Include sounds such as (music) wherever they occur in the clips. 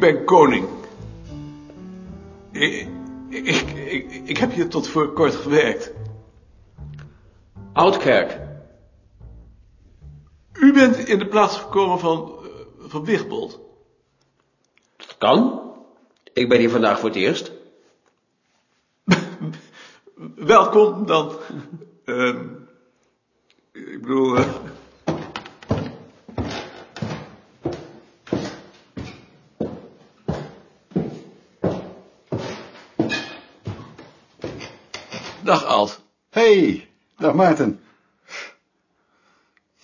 ben koning. Ik, ik, ik, ik heb hier tot voor kort gewerkt. Oudkerk. U bent in de plaats gekomen van, eh, van Wigbold. Dat kan. Ik ben hier vandaag voor het eerst. (laughs) Welkom dan. (laughs) Ehm, ik bedoel... eh, Dag Alt. Hey, dag Maarten.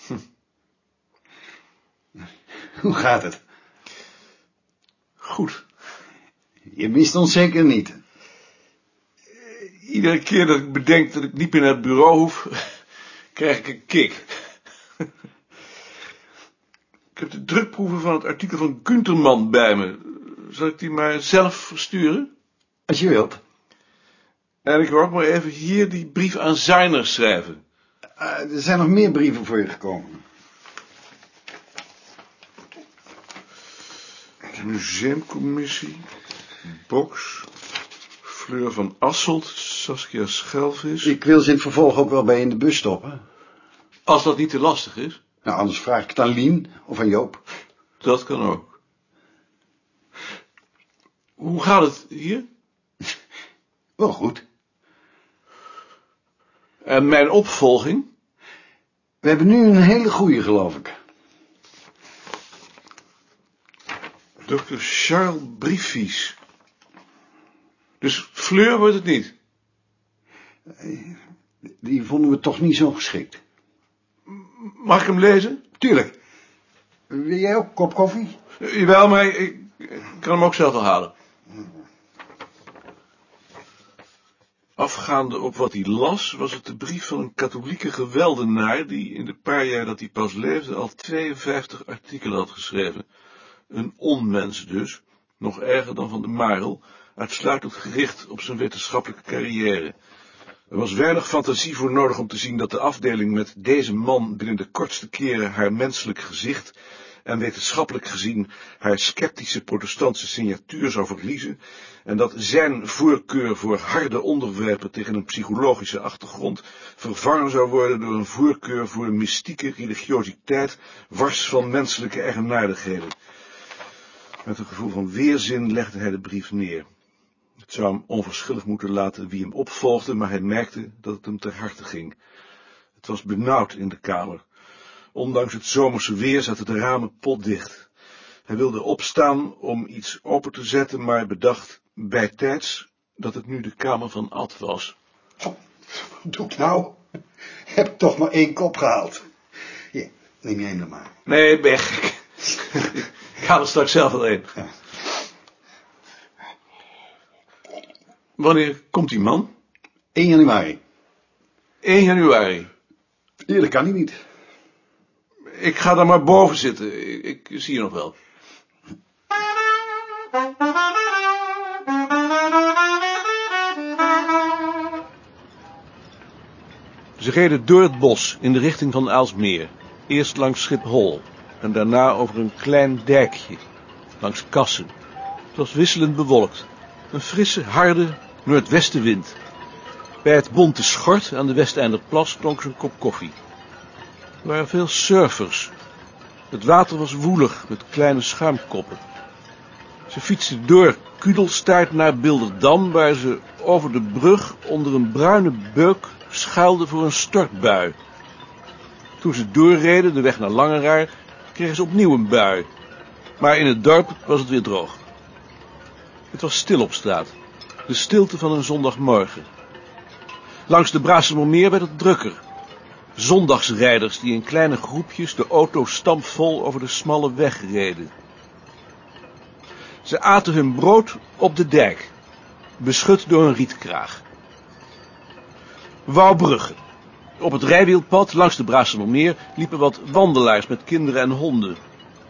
Hm. Hoe gaat het? Goed. Je mist ons zeker niet. Iedere keer dat ik bedenk dat ik niet meer naar het bureau hoef, (laughs) krijg ik een kick. (laughs) Ik heb de drukproeven van het artikel van Gunterman bij me. Zal ik die maar zelf versturen? Als je wilt. En ik wil ook maar even hier die brief aan Zijner schrijven. Eh, er zijn nog meer brieven voor je gekomen. De museumcommissie, Box, Fleur van Asselt, Saskia Schelvis. Ik wil ze in het vervolg ook wel bij in de bus stoppen. Als dat niet te lastig is, Nou, anders vraag ik het aan Lien of aan Joop. dat kan ook. Hoe gaat het hier? (laughs) Wel goed. En mijn opvolging? We hebben nu een hele goeie, geloof ik. Dr. Charles Briefies. Dus Fleur wordt het niet. Die vonden we toch niet zo geschikt. Mag ik hem lezen? Tuurlijk. Wil jij ook een kop koffie? Eh, Jawel, maar ik, ik kan hem ook zelf wel halen. Afgaande op wat hij las, was het de brief van een katholieke geweldenaar die in de paar jaar dat hij pas leefde al 52 artikelen had geschreven. Een onmens dus, nog erger dan van de Marel, uitsluitend gericht op zijn wetenschappelijke carrière. Er was weinig fantasie voor nodig om te zien dat de afdeling met deze man binnen de kortste keren haar menselijk gezicht en wetenschappelijk gezien haar sceptische protestantse signatuur zou verliezen, en dat zijn voorkeur voor harde onderwerpen tegen een psychologische achtergrond vervangen zou worden door een voorkeur voor mystieke religiositeit, wars van menselijke eigenaardigheden. Met een gevoel van weerzin legde hij de brief neer. Het zou hem onverschillig moeten laten wie hem opvolgde, maar hij merkte dat het hem ter harte ging. Het was benauwd in de kamer. Ondanks het zomerse weer zaten de ramen potdicht. Hij wilde opstaan om iets open te zetten, maar bedacht bijtijds dat het nu de kamer van Ad was. Wat doe ik nou? Heb ik toch maar één kop gehaald. Hier, neem jij hem dan maar. Nee, ben gek. ik haal er straks zelf wel een. Ja. Wanneer komt die man? 1 januari. 1 januari. Eerlijk kan hij niet. Ik ga dan maar boven zitten. Ik, zie je nog wel. Ze reden door het bos in de richting van Aalsmeer. Eerst langs Schiphol en daarna over een klein dijkje, langs Kassen. Het was wisselend bewolkt. Een frisse, harde noordwestenwind. Bij het bonte schort aan de Westeinderplas klonk zijn kop koffie. Er waren veel surfers. Het water was woelig met kleine schuimkoppen. Ze fietsten door Kudelstaart naar Bilderdam, waar ze over de brug onder een bruine beuk schuilden voor een stortbui. Toen ze doorreden, de weg naar Langeraar, kregen ze opnieuw een bui. Maar in het dorp was het weer droog. Het was stil op straat. De stilte van een zondagmorgen. Langs de Braasemermeer werd het drukker. Zondagsrijders die in kleine groepjes de auto stampvol over de smalle weg reden. Ze aten hun brood op de dijk, beschut door een rietkraag. Wouwbrugge. Op het rijwielpad langs de Braasemermeer liepen wat wandelaars met kinderen en honden.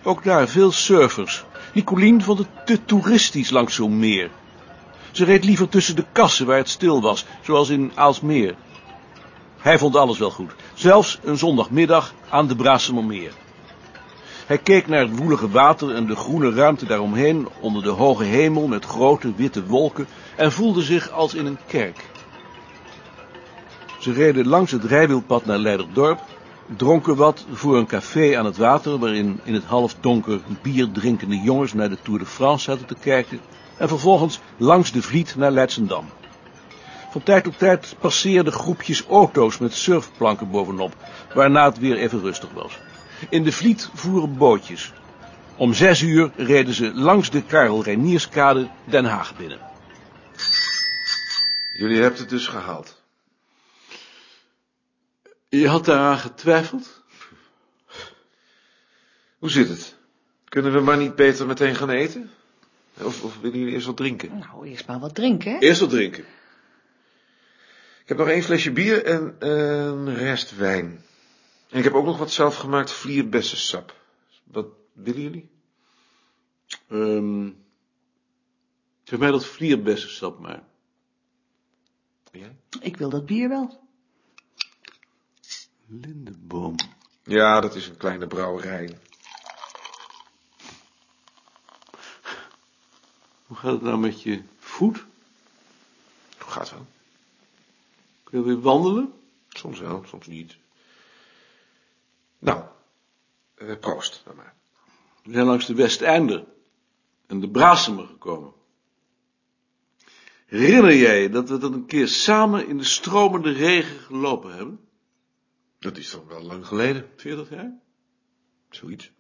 Ook daar veel surfers. Nicolien vond het te toeristisch langs zo'n meer. Ze reed liever tussen de kassen waar het stil was, zoals in Aalsmeer. Hij vond alles wel goed, zelfs een zondagmiddag aan de Braasemermeer. Hij keek naar het woelige water en de groene ruimte daaromheen onder de hoge hemel met grote witte wolken en voelde zich als in een kerk. Ze reden langs het rijwielpad naar Leiderdorp, dronken wat voor een café aan het water waarin in het halfdonker bier drinkende jongens naar de Tour de France zaten te kijken en vervolgens langs de Vliet naar Leidsendam. Van tijd tot tijd passeerden groepjes auto's met surfplanken bovenop, waarna het weer even rustig was. In de Vliet voeren bootjes. Om zes uur reden ze langs de Karel Reinierskade Den Haag binnen. Jullie hebben het dus gehaald. Je had daaraan getwijfeld? Hoe zit het? Kunnen we maar niet beter meteen gaan eten? Of, of willen jullie eerst wat drinken? Nou, eerst maar wat drinken, hè? Eerst wat drinken. Ik heb nog één flesje bier en een rest wijn. En ik heb ook nog wat zelfgemaakt vlierbessensap. Wat willen jullie? Um, zeg mij dat vlierbessensap maar. Jij? Ik wil dat bier wel. Lindeboom. Ja, dat is een kleine brouwerij. Hoe gaat het nou met je voet? Gaat wel. Kun je weer wandelen? Soms wel, soms niet. Nou, eh, proost dan maar. We zijn langs de Westeinder en de Brasemer gekomen. Herinner jij je dat we dat een keer samen in de stromende regen gelopen hebben? Dat is dan wel lang geleden. 40 jaar? Zoiets.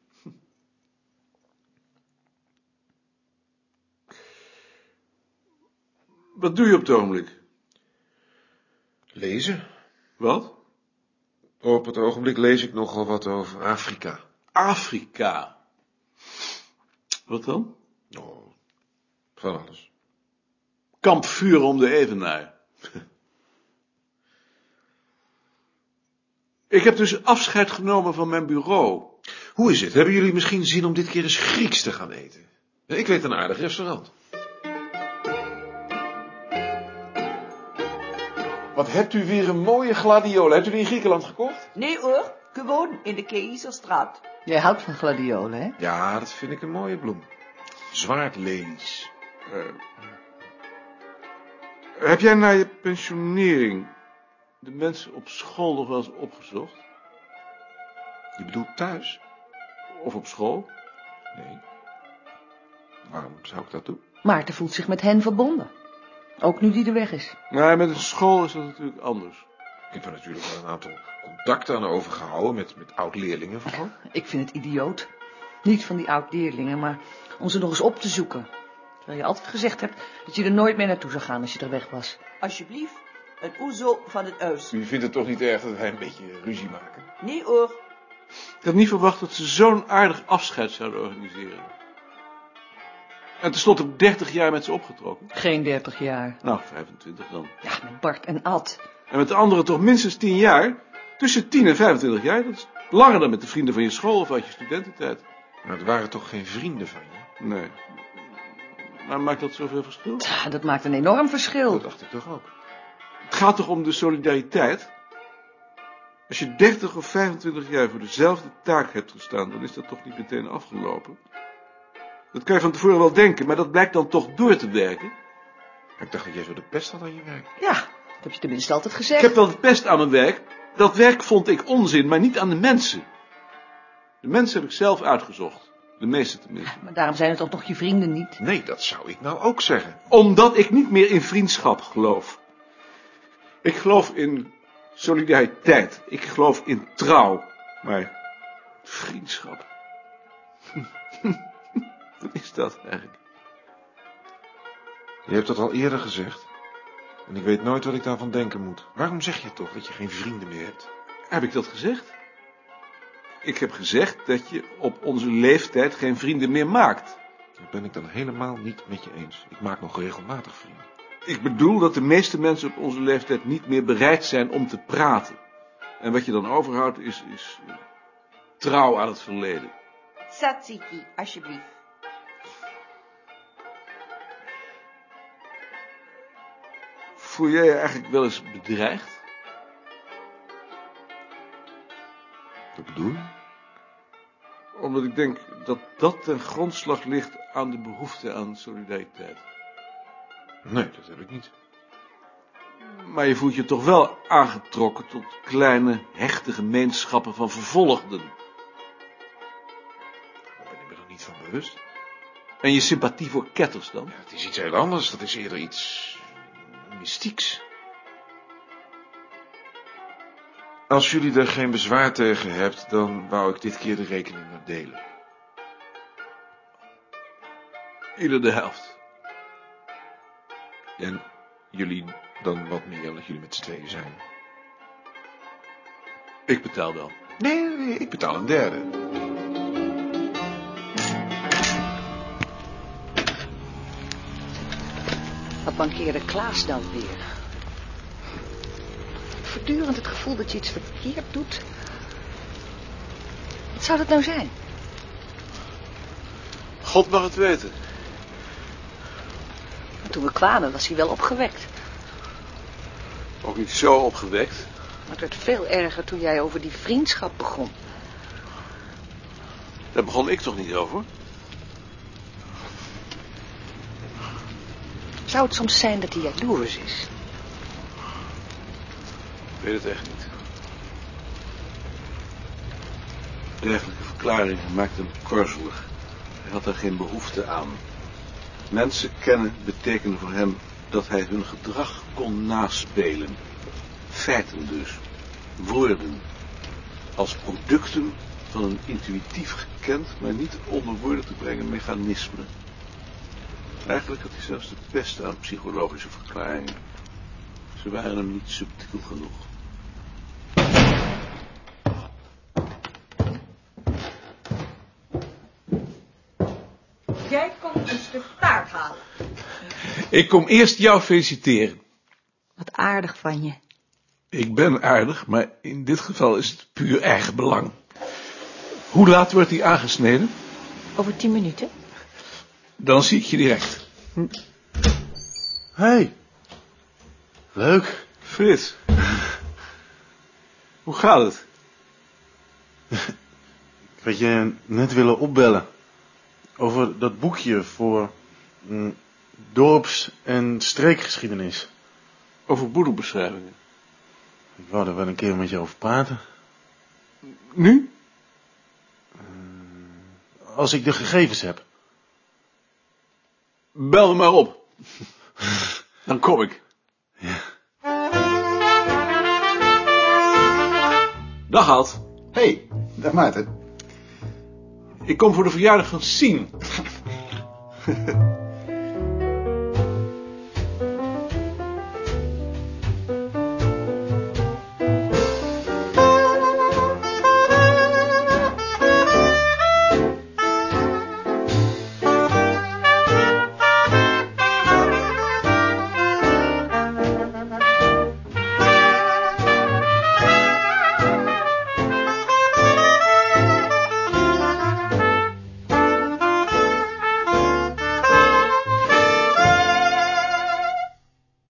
Wat doe je op het ogenblik? Lezen? Wat? Op het ogenblik lees ik nogal wat over Afrika. Afrika. Wat dan? Oh, van alles. Kampvuur om de Evenaar. (laughs) Ik heb dus afscheid genomen van mijn bureau. Hoe is het? Hebben jullie misschien zin om dit keer eens Grieks te gaan eten? Ik weet een aardig restaurant. Wat hebt u weer een mooie gladiolen? Hebt u die in Griekenland gekocht? Nee hoor, gewoon in de Keizerstraat. Jij houdt van gladiolen, hè? Ja, dat vind ik een mooie bloem. Zwaardlelies. Uh, heb jij na je pensionering de mensen op school nog wel eens opgezocht? Je bedoelt thuis? Of op school? Nee. Waarom zou ik dat doen? Maarten voelt zich met hen verbonden. Ook nu die er weg is. Nee, met een school is dat natuurlijk anders. Ik heb er natuurlijk wel een aantal contacten aan overgehouden met, met oud-leerlingen vooral. Ik vind het idioot. Niet van die oud-leerlingen, maar om ze nog eens op te zoeken. Terwijl je altijd gezegd hebt dat je er nooit meer naartoe zou gaan als je er weg was. Alsjeblieft, een oezo van het huis. U vindt het toch niet erg dat wij een beetje ruzie maken? Nee hoor. Ik had niet verwacht dat ze zo'n aardig afscheid zouden organiseren. En tenslotte heb ik 30 jaar met ze opgetrokken. Geen 30 jaar. Nou, 25 dan. Ja, met Bart en Ad. En met de anderen toch minstens 10 jaar? Tussen 10 en 25 jaar, dat is langer dan met de vrienden van je school of uit je studententijd. Maar het waren toch geen vrienden van je? Nee. Maar maakt dat zoveel verschil? Ja, dat maakt een enorm verschil. Dat dacht ik toch ook. Het gaat toch om de solidariteit? Als je 30 of 25 jaar voor dezelfde taak hebt gestaan, dan is dat toch niet meteen afgelopen? Dat kan je van tevoren wel denken, maar dat blijkt dan toch door te werken. Ik dacht dat jij zo de pest had aan je werk. Ja, dat heb je tenminste altijd gezegd. Ik heb wel de pest aan mijn werk. Dat werk vond ik onzin, maar niet aan de mensen. De mensen heb ik zelf uitgezocht. De meeste tenminste. Maar daarom zijn het toch nog je vrienden niet? Nee, dat zou ik nou ook zeggen. Omdat ik niet meer in vriendschap geloof. Ik geloof in solidariteit. Ik geloof in trouw. Maar vriendschap. (laughs) Dat eigenlijk? Je hebt dat al eerder gezegd. En ik weet nooit wat ik daarvan denken moet. Waarom zeg je toch dat je geen vrienden meer hebt? Heb ik dat gezegd? Ik heb gezegd dat je op onze leeftijd geen vrienden meer maakt. Dat ben ik dan helemaal niet met je eens. Ik maak nog regelmatig vrienden. Ik bedoel dat de meeste mensen op onze leeftijd niet meer bereid zijn om te praten. En wat je dan overhoudt is, is trouw aan het verleden. Tzatziki, alsjeblieft. Voel jij je eigenlijk wel eens bedreigd? Wat bedoel je? Omdat ik denk dat dat ten grondslag ligt aan de behoefte aan solidariteit. Nee, dat heb ik niet. Maar je voelt je toch wel aangetrokken tot kleine, hechte gemeenschappen van vervolgden. Daar ben ik me er niet van bewust. En je sympathie voor ketters dan? Ja, het is iets heel anders. Dat is eerder iets mystieks. Als jullie er geen bezwaar tegen hebt, dan wou ik dit keer de rekening maar delen. Ieder de helft. En jullie dan wat meer, omdat jullie met z'n tweeën zijn. Ik betaal wel. Nee, nee, ik betaal een derde. Wat mankeerde Klaas dan weer? Voortdurend het gevoel dat je iets verkeerd doet. Wat zou dat nou zijn? God mag het weten. Maar toen we kwamen was hij wel opgewekt. Ook niet zo opgewekt. Maar het werd veel erger toen jij over die vriendschap begon. Daar begon ik toch niet over? Zou het soms zijn dat hij jaloers is? Ik weet het echt niet. Dergelijke verklaringen maakten hem korzelig. Hij had er geen behoefte aan. Mensen kennen betekende voor hem dat hij hun gedrag kon naspelen. Feiten dus. Woorden. Als producten van een intuïtief gekend, maar niet onder woorden te brengen mechanisme. Eigenlijk had hij zelfs de beste aan psychologische verklaringen. Ze waren hem niet subtiel genoeg. Jij komt een stuk taart halen. Ik kom eerst jou feliciteren. Wat aardig van je. Ik ben aardig, maar in dit geval is het puur eigen belang. Hoe laat wordt die aangesneden? Over tien minuten? Dan zie ik je direct. hey. leuk. Frits. Hoe gaat het? (laughs) Ik had je net willen opbellen. Over dat boekje voor mm, dorps- en streekgeschiedenis. Over boedelbeschrijvingen. Ik wou er wel een keer met je over praten. Nu? Als ik de gegevens heb. Bel me maar op. Dan kom ik. Dag Alt. hey, dag Maarten. Ik kom voor de verjaardag van Sien. (laughs)